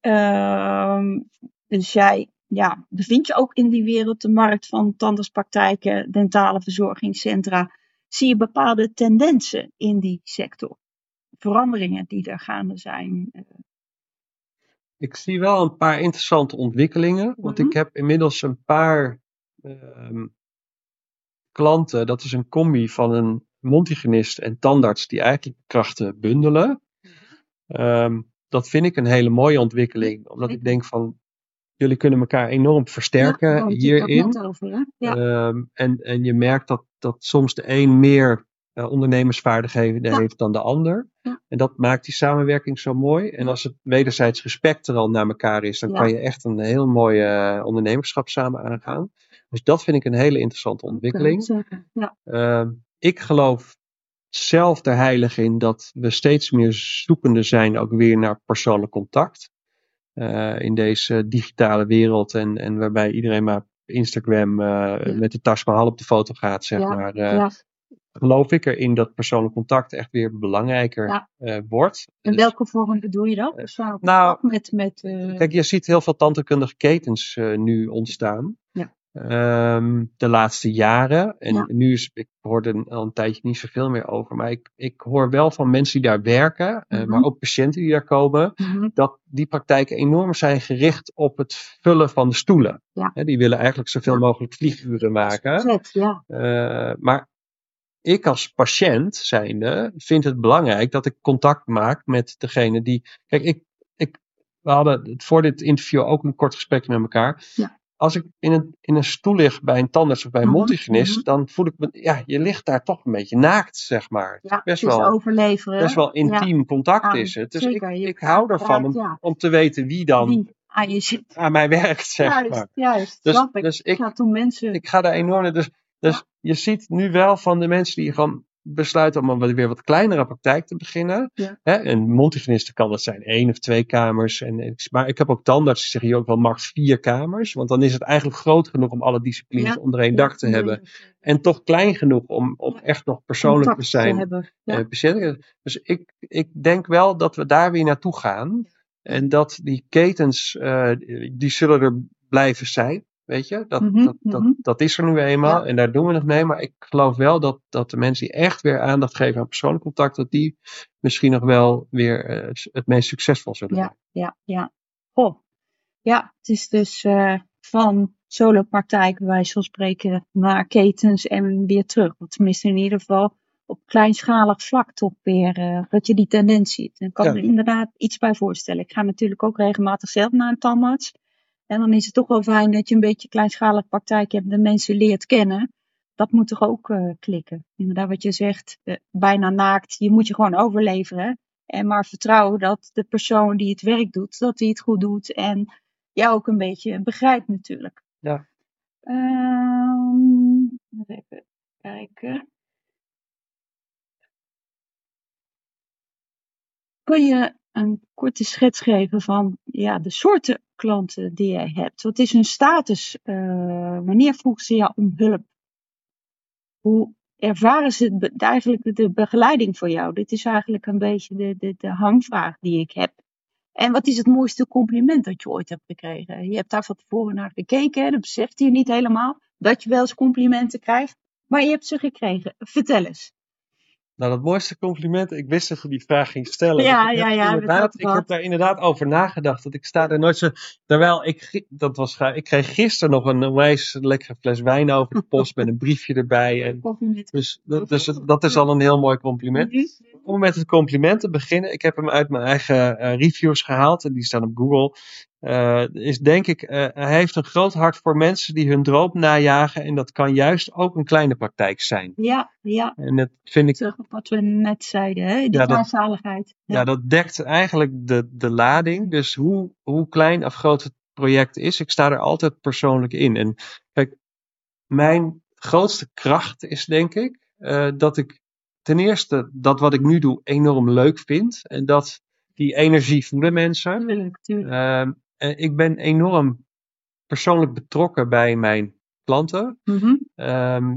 Ehm, dus jij ja, bevind je ook in die wereld, de markt van tandartspraktijken, dentale verzorgingscentra. Zie je bepaalde tendensen in die sector? Veranderingen die er gaande zijn? eh, Ik zie wel een paar interessante ontwikkelingen. Want Mhm. ik heb inmiddels een paar ehm, klanten. Dat is een combi van een mondhygiënist en tandarts die eigenlijk krachten bundelen. Ehm, dat vind ik een hele mooie ontwikkeling. Omdat ik denk van, jullie kunnen elkaar enorm versterken Ja, hierin. over? Ja, en, en je merkt dat, dat soms de een meer eh, ondernemersvaardigheden Ja. heeft dan de ander. Ja. En dat maakt die samenwerking zo mooi. En als het wederzijds respect er al naar elkaar is, dan Ja. kan je echt een heel mooi eh, ondernemerschap samen aangaan. Dus dat vind ik een hele interessante ontwikkeling. zeker. Ehm, ik geloof zelf er heilig in dat we steeds meer zoekende zijn ook weer naar persoonlijk contact. Eh, in deze digitale wereld en, en waarbij iedereen maar Instagram eh, met de Taj Mahal op de foto gaat, zeg Ja, maar. eh, ja. Geloof ik erin dat persoonlijk contact echt weer belangrijker eh, wordt. In Dus- welke vorm bedoel je dat? Persoonlijk Nou, contact met, met Kijk, je ziet heel veel tandheelkundige ketens nu ontstaan. Ehm, de laatste jaren. En Ja. nu is, ik hoorde er al een tijdje niet zoveel meer over. Maar ik, ik hoor wel van mensen die daar werken, eh, Mhm. maar ook patiënten die daar komen, mhm, dat die praktijken enorm zijn gericht op het vullen van de stoelen. Ja. Die willen eigenlijk zoveel mogelijk vlieguren maken. ja. Eh, maar ik als patiënt zijnde vind het belangrijk dat ik contact maak met degene die. Kijk, ik, ik, we hadden voor dit interview ook een kort gesprek met elkaar. Ja. Als ik in een, in een stoel lig bij een tandarts of bij een mondhygiënist, mhm. dan voel ik me, ja, je ligt daar toch een beetje naakt, zeg maar. Het is ja best het is wel, overleveren. best wel intiem contact is het. Dus zeker, ik, ik hou ervan om, om te weten wie dan aan je zit. aan mij werkt, zeg juist, maar. juist. Dus, snap ik. dus ik, ja, toen mensen... ik ga daar enorm naar. Dus, dus je ziet nu wel van de mensen die gewoon besluiten om een weer wat kleinere praktijk te beginnen. Ja. Hè, en mondhygiënisten kan dat zijn één of twee kamers. En, maar ik heb ook tandarts die zeggen hier ook wel max vier kamers. Want dan is het eigenlijk groot genoeg om alle disciplines Ja, onder één dak te hebben. En toch klein genoeg om, om echt nog persoonlijk contact te zijn. eh. Dus ik, ik denk wel dat we daar weer naartoe gaan. En dat die ketens, eh, die zullen er blijven zijn. Weet je, dat, Mhm, dat, dat, mhm. dat is er nu eenmaal Ja. en daar doen we het mee. Maar ik geloof wel dat, dat de mensen die echt weer aandacht geven aan persoonlijk contact, dat die misschien nog wel weer eh, het meest succesvol zullen zijn. Ja, ja, ja. Goh. Ja, het is dus eh, van solopraktijk, bij wijze van spreken, naar ketens en weer terug. Of tenminste in ieder geval op kleinschalig vlak toch weer, eh, dat je die tendens ziet. Ik kan Ja. me inderdaad iets bij voorstellen. Ik ga natuurlijk ook regelmatig zelf naar een tandarts. En dan is het toch wel fijn dat je een beetje kleinschalig praktijk hebt, de mensen leert kennen. Dat moet toch ook eh, klikken. Inderdaad, wat je zegt, eh, bijna naakt. Je moet je gewoon overleveren. En maar vertrouwen dat de persoon die het werk doet, dat hij het goed doet. En jou ook een beetje begrijpt natuurlijk. Ja. Ehm, even kijken. Kun je een korte schets geven van ja, de soorten klanten die jij hebt? Wat is hun status? Eh, wanneer vroegen ze jou om hulp? Hoe ervaren ze eigenlijk de begeleiding voor jou? Dit is eigenlijk een beetje de, de, de hangvraag die ik heb. En wat is het mooiste compliment dat je ooit hebt gekregen? Je hebt daar van tevoren naar gekeken, dat beseft je niet helemaal. Dat je wel eens complimenten krijgt, maar je hebt ze gekregen. Vertel eens. Nou, dat mooiste compliment, ik wist dat je die vraag ging stellen. Ja, ik ja, ja, Inderdaad, ik heb daar inderdaad over nagedacht. Dat ik sta er nooit zo. Terwijl ik, dat was, ik kreeg gisteren nog een onwijs lekkere fles wijn over de post met een briefje erbij. En Compliment. dus, dat, dus dat is al een heel mooi compliment. Om met het compliment te beginnen, ik heb hem uit mijn eigen eh, reviews gehaald en die staan op Google. Eh, is denk ik, eh, hij heeft een groot hart voor mensen die hun droom najagen en dat kan juist ook een kleine praktijk zijn. Ja, ja. En dat vind ik Terug op wat we net zeiden, hè? die Ja, kleinzaligheid. Ja, dat dekt eigenlijk de, de lading. Dus hoe, hoe klein of groot het project is, ik sta er altijd persoonlijk in. En kijk, mijn grootste kracht is denk ik eh, dat ik ten eerste dat wat ik nu doe enorm leuk vind. En dat die energie voelen mensen. Tuurlijk, tuurlijk. Ehm, ik ben enorm persoonlijk betrokken bij mijn klanten. Mhm. Ehm,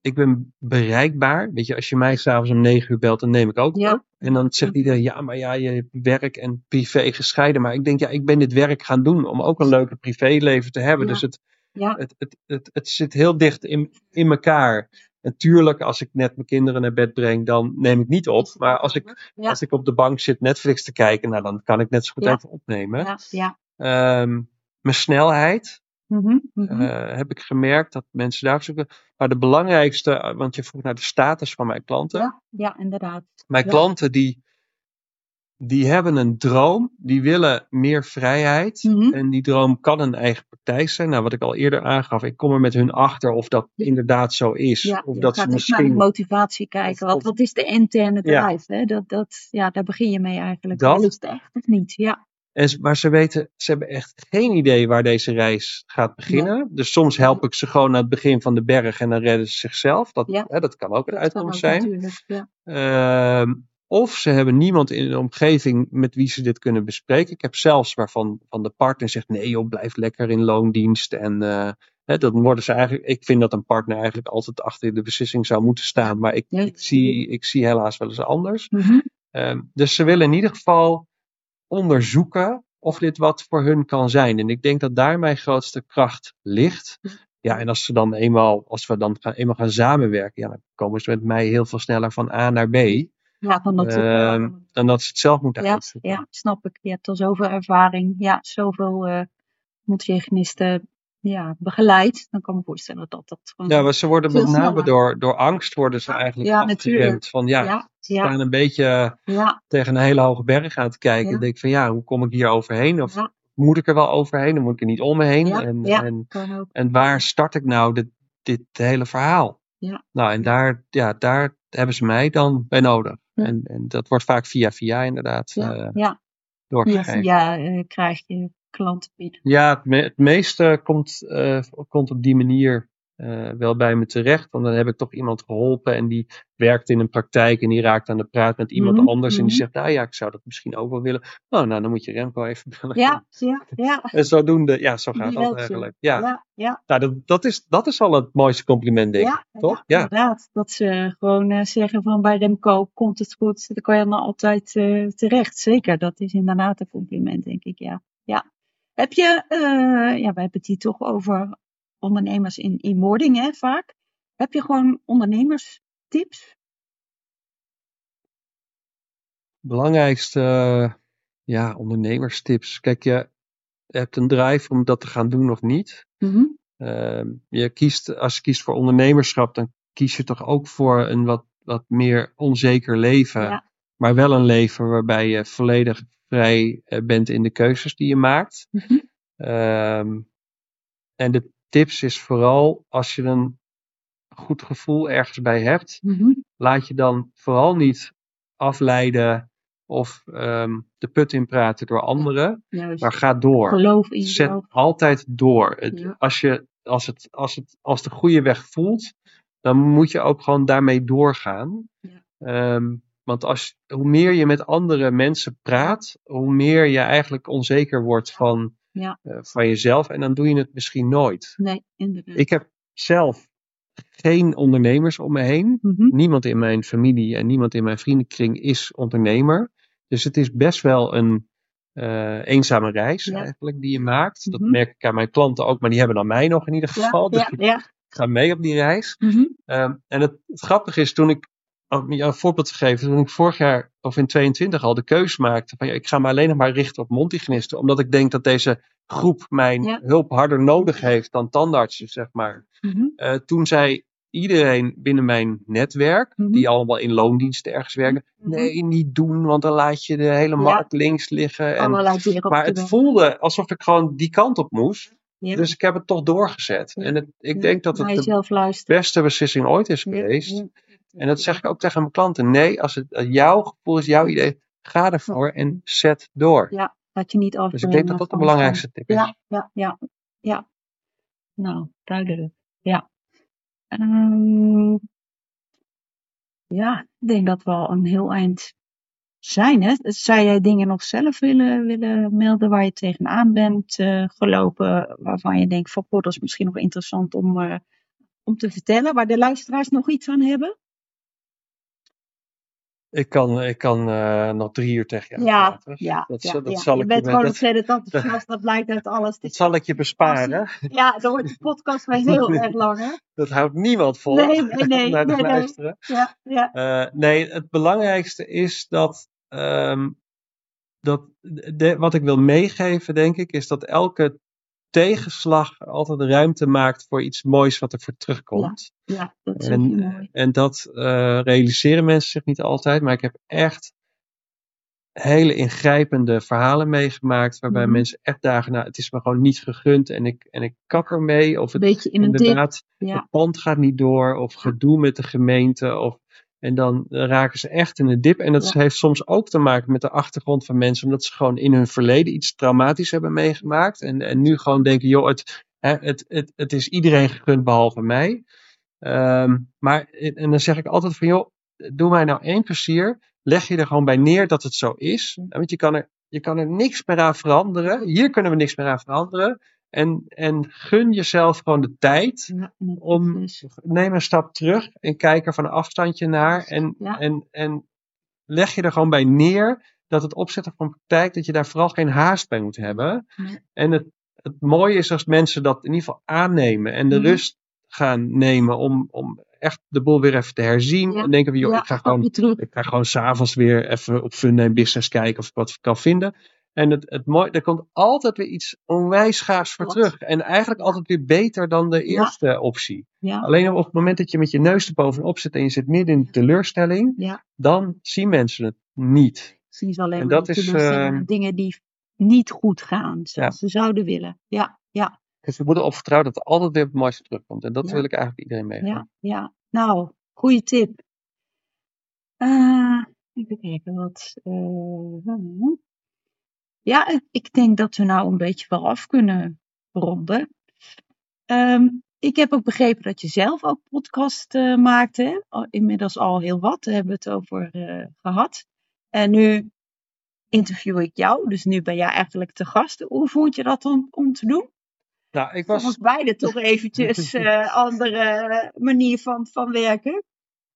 ik ben bereikbaar. Weet je, als je mij s'avonds om negen uur belt, dan neem ik ook Ja. op. En dan zegt iedereen, ja, maar ja, je hebt werk en privé gescheiden. Maar ik denk, ja, ik ben dit werk gaan doen om ook een leuke privéleven te hebben. Ja. Dus het, Ja. het, het, het, het zit heel dicht in, in elkaar. Natuurlijk, als ik net mijn kinderen naar bed breng, dan neem ik niet op. Maar als ik, als ik op de bank zit Netflix te kijken, nou, dan kan ik net zo goed even opnemen. Ja. Ja. Ehm, mijn snelheid, Mhm. Mhm. eh, heb ik gemerkt dat mensen daar zoeken. Maar de belangrijkste, eh, want je vroeg naar de status van mijn klanten. ja. ja, inderdaad. Mijn Ja. klanten die, die hebben een droom, die willen meer vrijheid. Mhm. En die droom kan een eigen praktijk zijn. Nou, wat ik al eerder aangaf, ik kom er met hun achter of dat Ja. inderdaad zo is. Ja, of je dat ze echt naar de misschien. motivatie kijken. Wat, wat is de interne Ja. drive? Hè? Dat, dat, ja, daar begin je mee eigenlijk. Dat. Is het echt of niet? Ja. En, maar ze weten, ze hebben echt geen idee waar deze reis gaat beginnen. Dus soms help ik ze gewoon naar het begin van de berg en dan redden ze zichzelf. Dat, Ja. hè, dat kan ook een Dat uitkomst zijn. Ja. Ehm, of ze hebben niemand in de omgeving met wie ze dit kunnen bespreken. Ik heb zelfs waarvan van de partner zegt: nee, joh, blijf lekker in loondienst. En eh, hè, dan worden ze eigenlijk. Ik vind dat een partner eigenlijk altijd achter de beslissing zou moeten staan. Maar ik, ik, zie, ik zie helaas wel eens anders. Mhm. Ehm, dus ze willen in ieder geval onderzoeken of dit wat voor hun kan zijn. En ik denk dat daar mijn grootste kracht ligt. Ja, en als ze dan eenmaal, als we dan gaan, eenmaal gaan samenwerken, ja, dan komen ze met mij heel veel sneller van A naar B. Ja, dan dat Ehm, dan dat ze het zelf moeten ja, uitzoeken. ja, snap ik. Je hebt al zoveel ervaring. Ja, zoveel eh multigenisten ja, begeleid. Dan kan ik me voorstellen dat dat gewoon... Ja, maar ze worden met name door, door angst worden ze eigenlijk Ja, afgeremd. Van ja, ja, staan een beetje ja, tegen een hele hoge berg aan te kijken. En denk van ja, hoe kom ik hier overheen? Of moet ik er wel overheen? Dan moet ik er niet om me heen. Ja, en, en, en waar start ik nou dit, dit hele verhaal? Ja. Nou, en daar, ja, daar hebben ze mij dan bij nodig. En, en dat wordt vaak via via inderdaad Ja, eh, ja. Doorgegeven. via eh, krijg je klanten binnen. Ja, het, me- het meeste komt, eh, komt op die manier eh, wel bij me terecht. Want dan heb ik toch iemand geholpen en die werkt in een praktijk en die raakt aan de praat met iemand Mhm, anders. En die mhm. zegt, nou ja, ik zou dat misschien ook wel willen. Oh, nou, dan moet je Remco even bellen. Ja, ja, ja. En zodoende, ja, zo gaat dat eigenlijk. Ja, Ja, ja, Nou, dat, dat, is, dat is al het mooiste compliment, denk ik. ja, toch? ja, inderdaad. Dat ze gewoon eh, zeggen van bij Remco komt het goed. Dan kan je dan altijd terecht. Zeker, dat is inderdaad een compliment, denk ik. Ja. ja. Heb je, eh, ja, wij hebben het hier toch over ondernemers in, in wording, hè, vaak. Heb je gewoon ondernemerstips? Belangrijkste, eh, ja, ondernemerstips. Kijk, je hebt een drive om dat te gaan doen of niet. Mhm. Ehm, je kiest, als je kiest voor ondernemerschap, dan kies je toch ook voor een wat, wat meer onzeker leven. Ja. Maar wel een leven waarbij je volledig vrij eh, bent in de keuzes die je maakt. Mhm. Ehm, en de tips is vooral als je een goed gevoel ergens bij hebt, Mhm. laat je dan vooral niet afleiden of ehm, de put inpraten door anderen, Juist. maar ga door. Geloof in Zet altijd door. Het- Ja. als, je, als, het, als, het, als de goede weg voelt, dan moet je ook gewoon daarmee doorgaan. Ja. Ehm, want als, hoe meer je met andere mensen praat, hoe meer je eigenlijk onzeker wordt van, Ja. eh, van jezelf. En dan doe je het misschien nooit. Nee, inderdaad. Ik heb zelf geen ondernemers om me heen. Mhm. Niemand in mijn familie en niemand in mijn vriendenkring is ondernemer. Dus het is best wel een eh, eenzame reis Ja. eigenlijk die je maakt. Dat Mhm. merk ik aan mijn klanten ook, maar die hebben dan mij nog in ieder Ja, geval. Dus ja, ik ja. ga mee op die reis. Mhm. Ehm, en het, het grappige is, toen ik, om je een voorbeeld te geven, toen ik vorig jaar of in 22 al de keuze maakte van ja, ik ga me alleen nog maar richten op mondhygiënisten, omdat ik denk dat deze groep mijn Ja. hulp harder nodig heeft dan tandartsen, zeg maar. Mhm. Eh, toen zei iedereen binnen mijn netwerk, Mhm. die allemaal in loondiensten ergens werken, Mhm. nee, niet doen, want dan laat je de hele markt links liggen. En, maar het voelde alsof ik gewoon die kant op moest. Dus ik heb het toch doorgezet. En het, ik denk dat het de beste beslissing ooit is geweest. En dat zeg ik ook tegen mijn klanten. Nee, als het eh, jouw gevoel is, jouw idee, ga ervoor en zet door. Ja, Laat je niet afbrengen. Dus ik denk dat dat de belangrijkste tip is. Ja, ja, ja, ja. Nou, duidelijk. Ja. Ehm, ja, ik denk dat we al een heel eind zijn. Hè? Zou jij dingen nog zelf willen, willen melden waar je tegenaan bent eh, gelopen, waarvan je denkt van, goh, dat is misschien nog interessant om, eh, om te vertellen, waar de luisteraars nog iets aan hebben? Ik kan, ik kan eh, nog drie uur tegen je Ja, ja, Dat, ja, zal- dat ja. zal je ik bent je, gewoon ontzettend enthousiast, dat blijkt uit alles. dat zal ik je besparen. Ja, dan wordt de podcast wel heel erg lang, hè? Dat houdt niemand vol Nee, nee, nee, naar nee, nee. luisteren. Ja, ja. Eh, nee, het belangrijkste is dat, ehm, dat de, wat ik wil meegeven, denk ik, is dat elke tegenslag altijd ruimte maakt voor iets moois wat er voor terugkomt. Ja, dat is En, mooi. en dat eh, realiseren mensen zich niet altijd, maar ik heb echt hele ingrijpende verhalen meegemaakt, waarbij Mhm. mensen echt dagen, nou, het is me gewoon niet gegund en ik, en ik kap ermee. Of het, beetje in dip. inderdaad, Ja, het pand gaat niet door, of gedoe met de gemeente. Of, en dan raken ze echt in een dip. En dat Ja. heeft soms ook te maken met de achtergrond van mensen, omdat ze gewoon in hun verleden iets traumatisch hebben meegemaakt. En, en nu gewoon denken, joh, het, hè, het, het, het is iedereen gegund behalve mij. Ehm, maar, en dan zeg ik altijd van, joh, doe mij nou één plezier. Leg je er gewoon bij neer dat het zo is. Want je kan er, je kan er niks meer aan veranderen. Hier kunnen we niks meer aan veranderen. En, en gun jezelf gewoon de tijd ja, om neem een stap terug en kijk er van een afstandje naar. En, Ja. en, en leg je er gewoon bij neer dat het opzetten van praktijk, dat je daar vooral geen haast bij moet hebben. En het, het mooie is als mensen dat in ieder geval aannemen en de Mhm. rust gaan nemen om, om echt de boel weer even te herzien. En denken van, joh, ik ga gewoon ik ga gewoon s'avonds weer even op Fun en Business kijken of ik wat kan vinden. En het, het mooie, er komt altijd weer iets onwijs gaafs voor terug. En eigenlijk altijd weer beter dan de Ja. eerste optie. Ja, Alleen op het moment dat je met je neus erbovenop zit en je zit midden in de teleurstelling, ja. dan zien mensen het niet. Zien ze alleen En maar dat is, ehm, dingen die niet goed gaan, zoals ze zouden willen. Ja, ja, Dus we moeten erop vertrouwen dat er altijd weer het mooiste terugkomt. En dat wil ik eigenlijk iedereen meegeven. ja, ja. Nou, goede tip. Eh, even kijken wat. eh, ja, ik- ik denk dat we nou een beetje wel af kunnen ronden. Ehm, ik heb ook begrepen dat je zelf ook podcast eh, maakt. Hè? Al- Inmiddels al heel wat, daar hebben we het over eh, gehad. En nu interview ik jou, dus nu ben jij eigenlijk te gast. Hoe vond je dat om, om te doen? Nou, ik was, ons beiden toch eventjes eh andere manier van, van werken.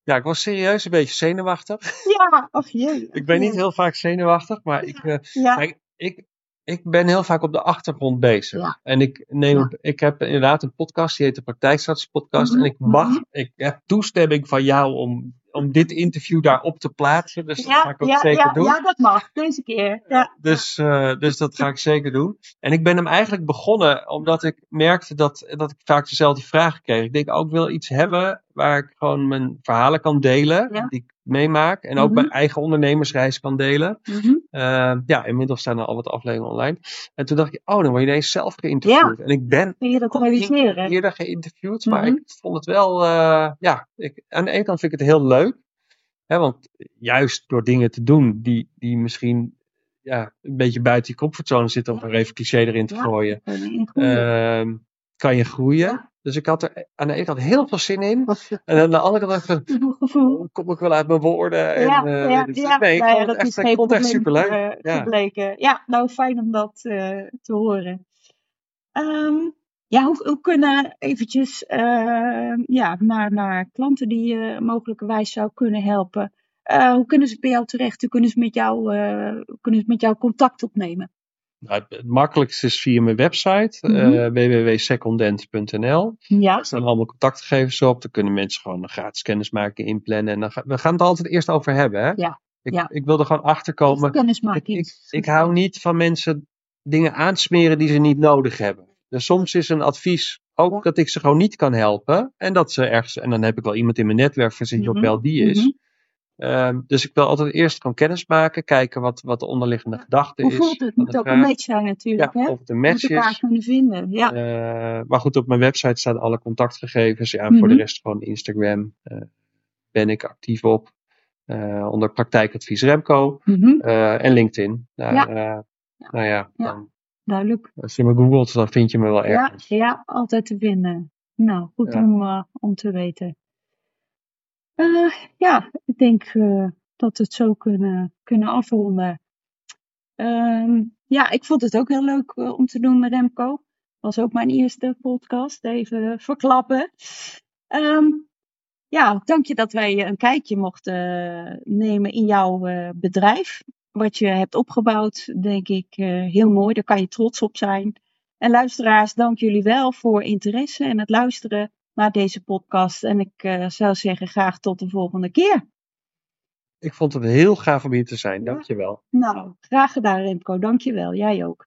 ja, ik was serieus een beetje zenuwachtig. Ja, ach jee. Ik ben niet heel vaak zenuwachtig, maar ik, Ja, Kijk, ik, ik ben heel vaak op de achtergrond bezig. Ja. En ik, neem, Ja. ik heb inderdaad een podcast, die heet de Praktijkstrategie Podcast. Mhm, En ik mag, mhm. ik heb toestemming van jou om, om dit interview daarop te plaatsen. Dus dat ga ik ook zeker doen. ja, dat mag. Deze keer. Ja, Dus, eh, dus dat ga ik zeker doen. En ik ben hem eigenlijk begonnen omdat ik merkte dat, dat ik vaak dezelfde vragen kreeg. Ik denk ook, ik wil iets hebben waar ik gewoon mijn verhalen kan delen, die ik meemaak. En ook Mhm. mijn eigen ondernemersreis kan delen. Mhm. Uh, ja, inmiddels staan er al wat afleveringen online. En toen dacht ik, oh, dan word je ineens zelf geïnterviewd. En ik ben realiseren? eerder geïnterviewd, maar Mhm. ik vond het wel, uh, ja, ik, aan de ene kant vind ik het heel leuk. Hè, want juist door dingen te doen die, die misschien ja, een beetje buiten je comfortzone zitten, om er even cliché erin te Ja. gooien, uh, kan je groeien. Dus ik had er aan de ene kant heel veel zin in. En aan de andere kant dacht ik, oh, kom ik wel uit mijn woorden? En, Ja, uh, ja, dus- ja. Nee, ik Nou ja, dat het is echt, geen vond echt superleuk. eh, ja. gebleken. Ja, nou fijn om dat eh, te horen. Ehm, ja, hoe, hoe kunnen eventjes eh, ja, naar, naar klanten die je mogelijkerwijs zou kunnen helpen. Eh, hoe kunnen ze bij jou terecht? Hoe kunnen ze met jou, eh, hoe kunnen ze met jou contact opnemen? Nou, het, makkelijkste is via mijn website, Mhm. eh, www.secondent.nl. Ja, Daar staan allemaal contactgegevens op. Daar kunnen mensen gewoon een gratis kennismaking inplannen. En dan ga, we gaan het altijd eerst over hebben. Hè? Ja, Ik, ja. ik wil er gewoon achter komen. Ik, ik, ik hou niet van mensen dingen aansmeren die ze niet nodig hebben. Dus soms is een advies ook dat ik ze gewoon niet kan helpen. En dat ze ergens, en dan heb ik wel iemand in mijn netwerk van zit Mhm, wel die is. mhm. Ehm, dus ik wil altijd eerst gewoon kennis maken, kijken wat, wat de onderliggende gedachte Hoe is. voelt het? Het van moet de ook een match zijn natuurlijk. Ja, hè? of een Je moet match elkaar is. kunnen vinden. Ja, Eh, maar goed, op mijn website staan alle contactgegevens. Ja, en voor de Mhm. rest gewoon Instagram eh, ben ik actief op. eh, onder praktijkadvies Remco Mhm. en LinkedIn. Daar Ja. Nou ja, dan, Duidelijk. als je me googelt, dan vind je me wel ergens. ja, altijd te vinden. Nou, goed om, om te weten. Eh, ja, ik denk eh, dat we het zo kunnen, kunnen afronden. Ehm, ja, ik vond het ook heel leuk eh, om te doen met Remco. Was ook mijn eerste podcast, even verklappen. Ehm, ja, dank je dat wij een kijkje mochten nemen in jouw bedrijf. Wat je hebt opgebouwd, denk ik, heel mooi. Daar kan je trots op zijn. En luisteraars, dank jullie wel voor interesse en het luisteren naar deze podcast. En ik eh, zou zeggen, graag tot de volgende keer. Ik vond het heel gaaf om hier te zijn. Ja. Dankjewel. Nou, graag gedaan Remco. Dank je wel. Jij ook.